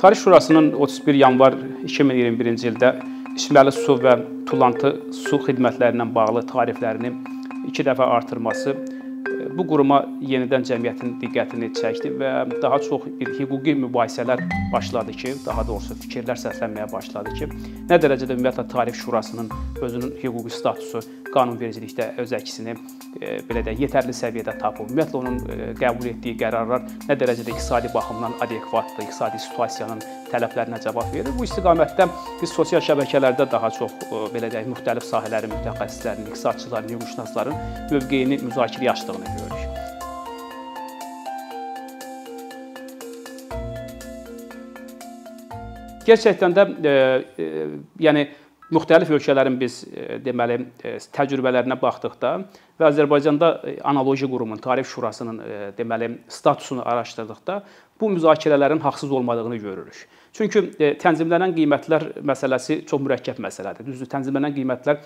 Tarix Şurasının 31 yanvar 2021-ci ildə içməli su və tullantı su xidmətləri ilə bağlı tariflərini 2 dəfə artırması bu quruma yenidən cəmiyyətin diqqətini çəkdi və daha çox bir hüquqi mübahisələr başladı ki, daha doğrusu fikirlər səslənməyə başladı ki, nə dərəcədə ümumiyyətlə Tarif Şurasının özünün hüquqi statusu qanunvericilikdə öz əksini e, belə də yetərli səviyyədə tapıb. Ümumiyyətlə onun e, qəbul etdiyi qərarlar nə dərəcədə iqtisadi baxımdan adekvatdır, iqtisadi situasiyanın tələblərinə cavab verir. Bu istiqamətdə biz sosial şəbəkələrdə daha çox e, belə deyək, müxtəlif sahələrin mütəxəssislərinin, iqtisadçıların, hüquqşünasların mövqeyini müzakirəyə açdığını Gerçəkdən də e, e, yəni müxtəlif ölkələrin biz e, deməli e, təcrübələrinə baxdıqda və Azərbaycanda e, analoji qurumun, Tarif Şurasının e, deməli statusunu araşdırdıqda bu müzakirələrin haqsız olmadığını görürük. Çünki e, tənzimlənən qiymətlər məsələsi çox mürəkkəb məsələdir. Düzdür, tənzimlənən qiymətlər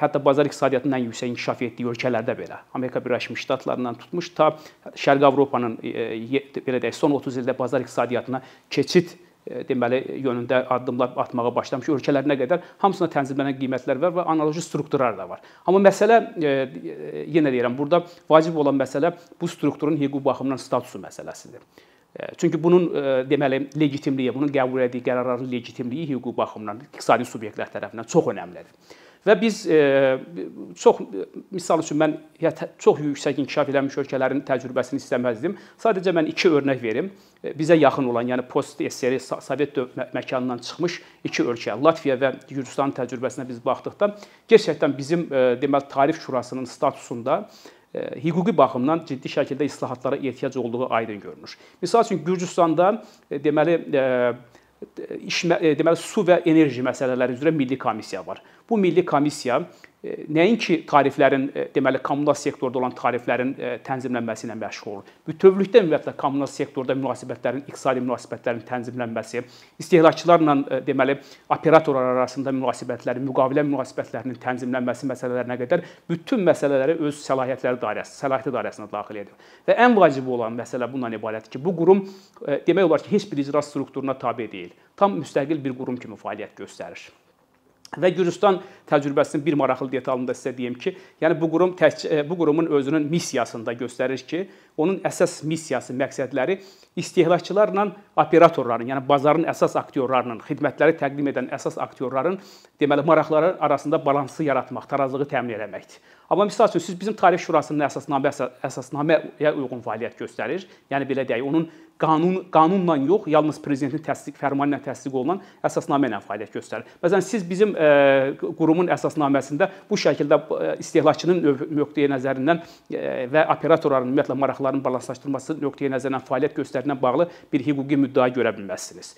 hətta bazar iqtisadiyyatının ən yüksək inkişaf etdiyi ölkələrdə belə, Amerika Birləşmiş Ştatlarından tutmuş ta Şərqi Avropanın belə deyək, son 30 ildə bazar iqtisadiyyatına keçid deməli yönündə addımlar atmağa başlamış ölkələrinə qədər hamısına tənzimlənən qiymətlər var və analoji strukturlar da var. Amma məsələ e, e, yenə deyirəm, burada vacib olan məsələ bu strukturun hüquqi baxımdan statusu məsələsidir. E, çünki bunun deməli legitimliyi, bunun qəbul etdiyi qərarların legitimliyi hüquqi baxımdan iqtisadi subyektlər tərəfindən çox önəmlidir. Və biz e, çox misal üçün mən çox yüksək inkişaf etmiş ölkələrin təcrübəsini istəməzdim. Sadəcə mən iki örnək verim. E, bizə yaxın olan, yəni post SSR Sovet məkanından çıxmış iki ölkə, Latviya və Gürcüstanın təcrübəsinə biz baxdıqda gerçəkdən bizim e, deməli Tarif Şurasının statusunda hüquqi baxımdan ciddi şəkildə islahatlara ehtiyac olduğu aydın görünür. Məsəl üçün Gürcüstanda deməli iş deməli su və enerji məsələləri üzrə milli komissiya var. Bu milli komissiya e, nəinki tariflərin e, deməli kommunal sektorda olan tariflərin e, tənzimlənməsi ilə məşğul olur. Bütövlükdə ümumiyyətlə kommunal sektorda münasibətlərin, iqtisadi münasibətlərin tənzimlənməsi, istehlakçılarla deməli operatorlar arasında münasibətlərin, müqavilə münasibətlərinin tənzimlənməsi məsələlərinə qədər bütün məsələləri öz səlahiyyətləri dairəsi, səlahiyyəti dairəsinə daxil edir. Və ən vacibi olan məsələ bundan ibarətdir ki, bu qurum demək olar ki, heç bir icra strukturuna tabe deyil. Tam müstəqil bir qurum kimi fəaliyyət göstərir. Və Gürcüstan təcrübəsinin bir maraqlı detalını da sizə deyim ki, yəni bu qurum tək, e, bu qurumun özünün missiyasında göstərir ki, onun əsas missiyası, məqsədləri istehlakçılarla operatorların, yəni bazarın əsas aktyorlarının, xidmətləri təqdim edən əsas aktyorların deməli maraqları arasında balansı yaratmaq, tarazlığı təmin etməkdir. Amma məsəl üçün siz bizim Tarix Şurasının əsasnamə əsasnaməyə uyğun fəaliyyət göstərir. Yəni belə deyək, onun qanun qanunla yox, yalnız prezidentin təsdiq fərmanı ilə təsdiq olunan əsasnamə ilə fəaliyyət göstərir. Məsələn, siz bizim e, qurumun əsasnaməsində bu şəkildə e, istehlakçının nöqteyi nəzərindən e, və operatorların ümumiyyətlə maraqlarının balanslaşdırılması nöqteyi nəzərindən fəaliyyət göstərdiyinə bağlı bir hüquqi müddəa görə bilməzsiniz.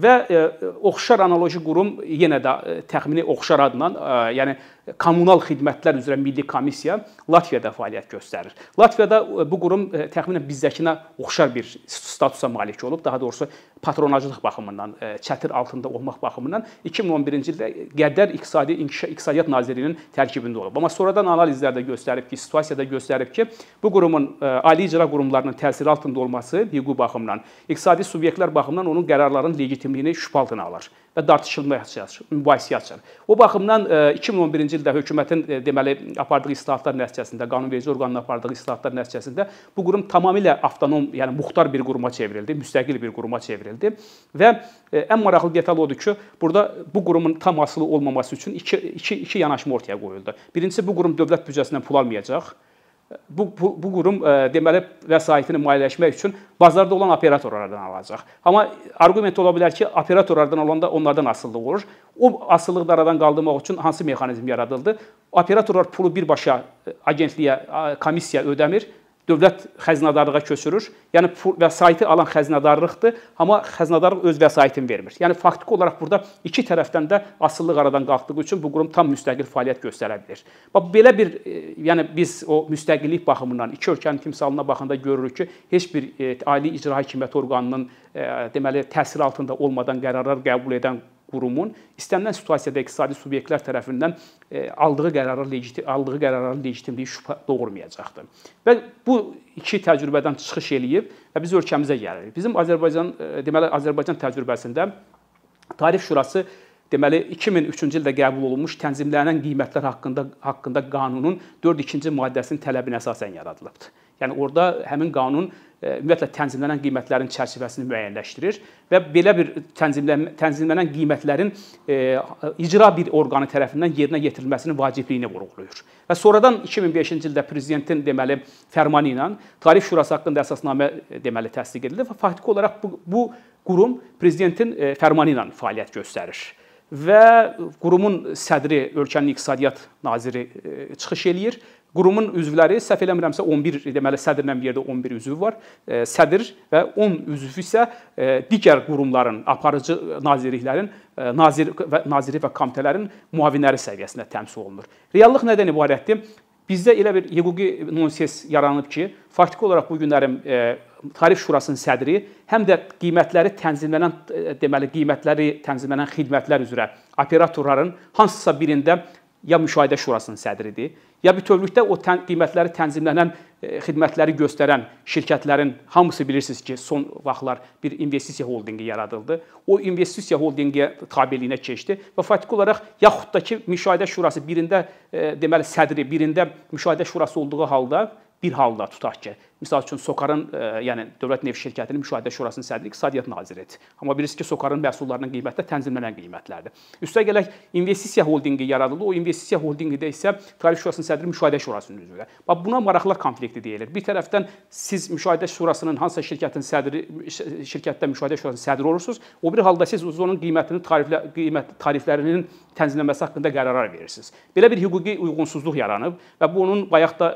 Və e, oxşar analoji qurum yenə də təxmini oxşar adla, yəni kommunal xidmətlər üzrə milli komissiya Latviyada fəaliyyət göstərir. Latviyada bu qurum təxminən bizdəkinə oxşar bir statusa malik olub, daha doğrusu patronajlıq baxımından, çətir altında olmaq baxımından 2011-ci ildə Qəddər İqtisadi İnkişaf İqtisadiyyat Nazirliyinin tərkibində olub. Amma sonradan analizlərdə göstərib ki, situasiyada göstərib ki, bu qurumun ali icra qurumlarının təsiri altında olması hüquqi baxımdan, iqtisadi subyektlər baxımından onun qərarlarının legitimliyini şübhə altına alır və dartışılmaya açır, mübahisəyə açır. O baxımdan 2011-ci ildə hökumətin deməli apardığı islahatlar nəticəsində, qanunverici orqanın apardığı islahatlar nəticəsində bu qurum tamamilə avtonom, yəni muxtar bir quruma çevrildi, müstəqil bir quruma çevrildi və ən maraqlı detal odur ki, burada bu qurumun tam asılı olmaması üçün iki, iki, iki yanaşma ortaya qoyuldu. Birincisi bu qurum dövlət büdcəsindən pul almayacaq bu, bu, bu qurum e, deməli vəsaitini maliyyələşmək üçün bazarda olan operatorlardan alacaq. Amma arqument ola bilər ki, operatorlardan alanda onlardan asılılıq olur. O asılılığı da aradan qaldırmaq üçün hansı mexanizm yaradıldı? Operatorlar pulu birbaşa e, agentliyə, komissiya ödəmir dövlət xəzinədarlığa köçürür. Yəni vəsaiti alan xəzinədarlıqdır, amma xəzinədarlıq öz vəsaitini vermir. Yəni faktiki olaraq burada iki tərəfdən də asıllıq aradan qalxdığı üçün bu qurum tam müstəqil fəaliyyət göstərə bilər. Bax belə bir e, yəni biz o müstəqillik baxımından iki ölkənin timsalına baxanda görürük ki, heç bir e, ali icra hakimiyyəti orqanının e, deməli təsir altında olmadan qərarlar qəbul edən qurumun istənilən situasiyada iqtisadi subyektlər tərəfindən e, aldığı qərarı legitim aldığı qərarların legitimliyi şübhə doğurmayacaqdır. Və bu iki təcrübədən çıxış eləyib və biz ölkəmizə gəlirik. Bizim Azərbaycan e, deməli Azərbaycan təcrübəsində Tarif Şurası deməli 2003-cü ildə qəbul olunmuş tənzimlənən qiymətlər haqqında haqqında qanunun 4-2-ci maddəsinin tələbinə əsasən yaradılıbdır. Yəni orada həmin qanun e, ümumiyyətlə tənzimlənən qiymətlərin çərçivəsini müəyyənləşdirir və belə bir tənzimlən tənzimlənən qiymətlərin e, icra bir orqanı tərəfindən yerinə yetirilməsinin vacibliyini vurğulayır. Və sonradan 2005-ci ildə prezidentin deməli fərmanı ilə Tarif Şurası haqqında əsasnamə e, deməli təsdiq edildi və faktiki olaraq bu, bu qurum prezidentin fərmanı ilə fəaliyyət göstərir və qurumun sədri ölkənin iqtisadiyyat naziri çıxış eləyir Qurumun üzvləri səhv eləmirəmsə 11 deməli sədrlə bir yerdə 11 üzvü var. E, sədr və 10 üzvü isə e, digər qurumların, aparıcı nazirliklərin e, nazir və naziri və komitələrin müavinləri səviyyəsində təmsil olunur. Reallıq nədən ibarətdir? Bizdə elə bir hüquqi nonsens yaranıb ki, faktiki olaraq bu günlərin Tarif Şurasının sədri həm də qiymətləri tənzimlənən deməli qiymətləri tənzimlənən xidmətlər üzrə operatorların hansısa birində ya müşahidə şurasının sədridir, ya bütövlükdə o tən, qiymətləri tənzimlənən e, xidmətləri göstərən şirkətlərin hamısı bilirsiniz ki, son vaxtlar bir investisiya holdinqi yaradıldı. O investisiya holdinqi tabeliyinə keçdi və faktiki olaraq yaxud da ki, müşahidə şurası birində e, deməli sədri, birində müşahidə şurası olduğu halda bir halda tutaq ki, Məsəl üçün Sokarın, e, yəni Dövlət Neft Şirkətinin müşahidə şurasının sədri İqtisadiyyat naziridir. Amma bilirsiniz ki, Sokarın məhsullarının qiyməti tənzimlənən qiymətlərdir. Üstəgələk gələk investisiya holdinqi yaradıldı. O investisiya holdinqidə isə Tarif Şurasının sədri müşahidə şurasının üzvüdür. Bax buna maraqlar konflikti deyilir. Bir tərəfdən siz müşahidə şurasının hansısa şirkətin sədri şirkətdə müşahidə şurasının sədri olursunuz. O bir halda siz onun qiymətini tariflə qiymət tariflərinin tənzimlənməsi haqqında qərarlar verirsiniz. Belə bir hüquqi uyğunsuzluq yaranıb və bu onun bayaq da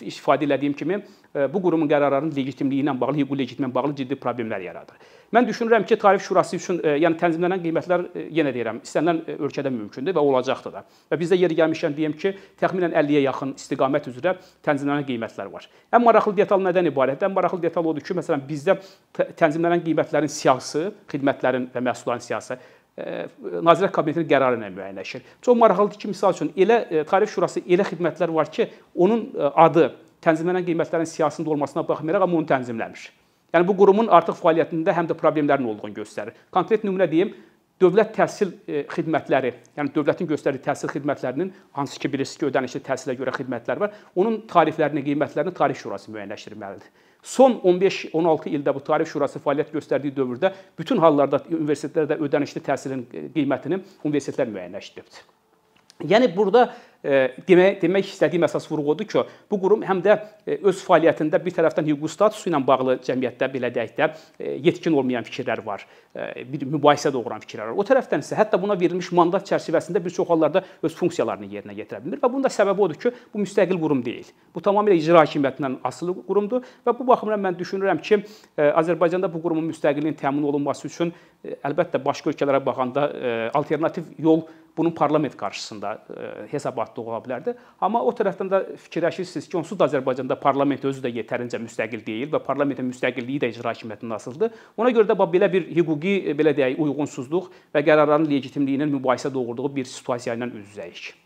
ifadə etdiyim kimi e, bu qurumun qərarlarının legitimliyi ilə bağlı, hüquqi legitimliyi ilə bağlı ciddi problemlər yaradır. Mən düşünürəm ki, tarif şurası üçün, e, yəni tənzimlənən qiymətlər e, yenə deyirəm, istənilən ölkədə mümkündür və olacaqdır da. Və bizdə yeri gəlmişkən deyim ki, təxminən 50-yə yaxın istiqamət üzrə tənzimlənən qiymətlər var. Ən maraqlı detal nədən ibarətdir? Ən maraqlı detal odur ki, məsələn, bizdə tənzimlənən qiymətlərin siyahısı, xidmətlərin və məhsulların siyahısı Nazirlər Kabinetinin qərarı ilə müəyyənləşir. Çox maraqlıdır ki, misal üçün elə tarif şurası elə xidmətlər var ki, onun adı tənzimlənən qiymətlərin siyasətində olmasına baxmayaraq amma onu tənzimləmir. Yəni bu qurumun artıq fəaliyyətində həm də problemlərin olduğunu göstərir. Konkret nümunə deyim, dövlət təhsil e, xidmətləri, yəni dövlətin göstərdiyi təhsil xidmətlərinin hansı ki bilirsiniz ki, ödənişli təhsilə görə xidmətlər var, onun tariflərini, qiymətlərini Tarif Şurası müəyyənləşdirməlidir. Son 15-16 ildə bu Tarif Şurası fəaliyyət göstərdiyi dövrdə bütün hallarda universitetlərdə ödənişli təhsilin e, qiymətini universitetlər müəyyənləşdiribdir. Yəni burada demək demək istədiyim əsas vurğu odur ki, bu qurum həm də e, öz fəaliyyətində bir tərəfdən hüquqi statusu ilə bağlı cəmiyyətdə belə deyək də e, yetkin olmayan fikirlər var, e, bir mübahisə doğuran fikirlər var. O tərəfdən isə hətta buna verilmiş mandat çərçivəsində bir çox hallarda öz funksiyalarını yerinə yetirə bilmir və bunun da səbəbi odur ki, bu müstəqil qurum deyil. Bu tamamilə icra hakimiyyətindən asılı qurumdur və bu baxımdan mən düşünürəm ki, Azərbaycanda bu qurumun müstəqilliyinin təmin olunması üçün əlbəttə başqa ölkələrə baxanda alternativ yol bunun parlament qarşısında hesabat islahatda ola bilərdi. Amma o tərəfdən də fikirləşirsiniz ki, onsuz da Azərbaycanda parlament özü də yetərincə müstəqil deyil və parlamentin müstəqilliyi də icra hakimiyyətindən asılıdır. Ona görə də belə bir hüquqi belə deyək uyğunsuzluq və qərarların legitimliyinin mübahisə doğurduğu bir situasiya ilə üz-üzəyik.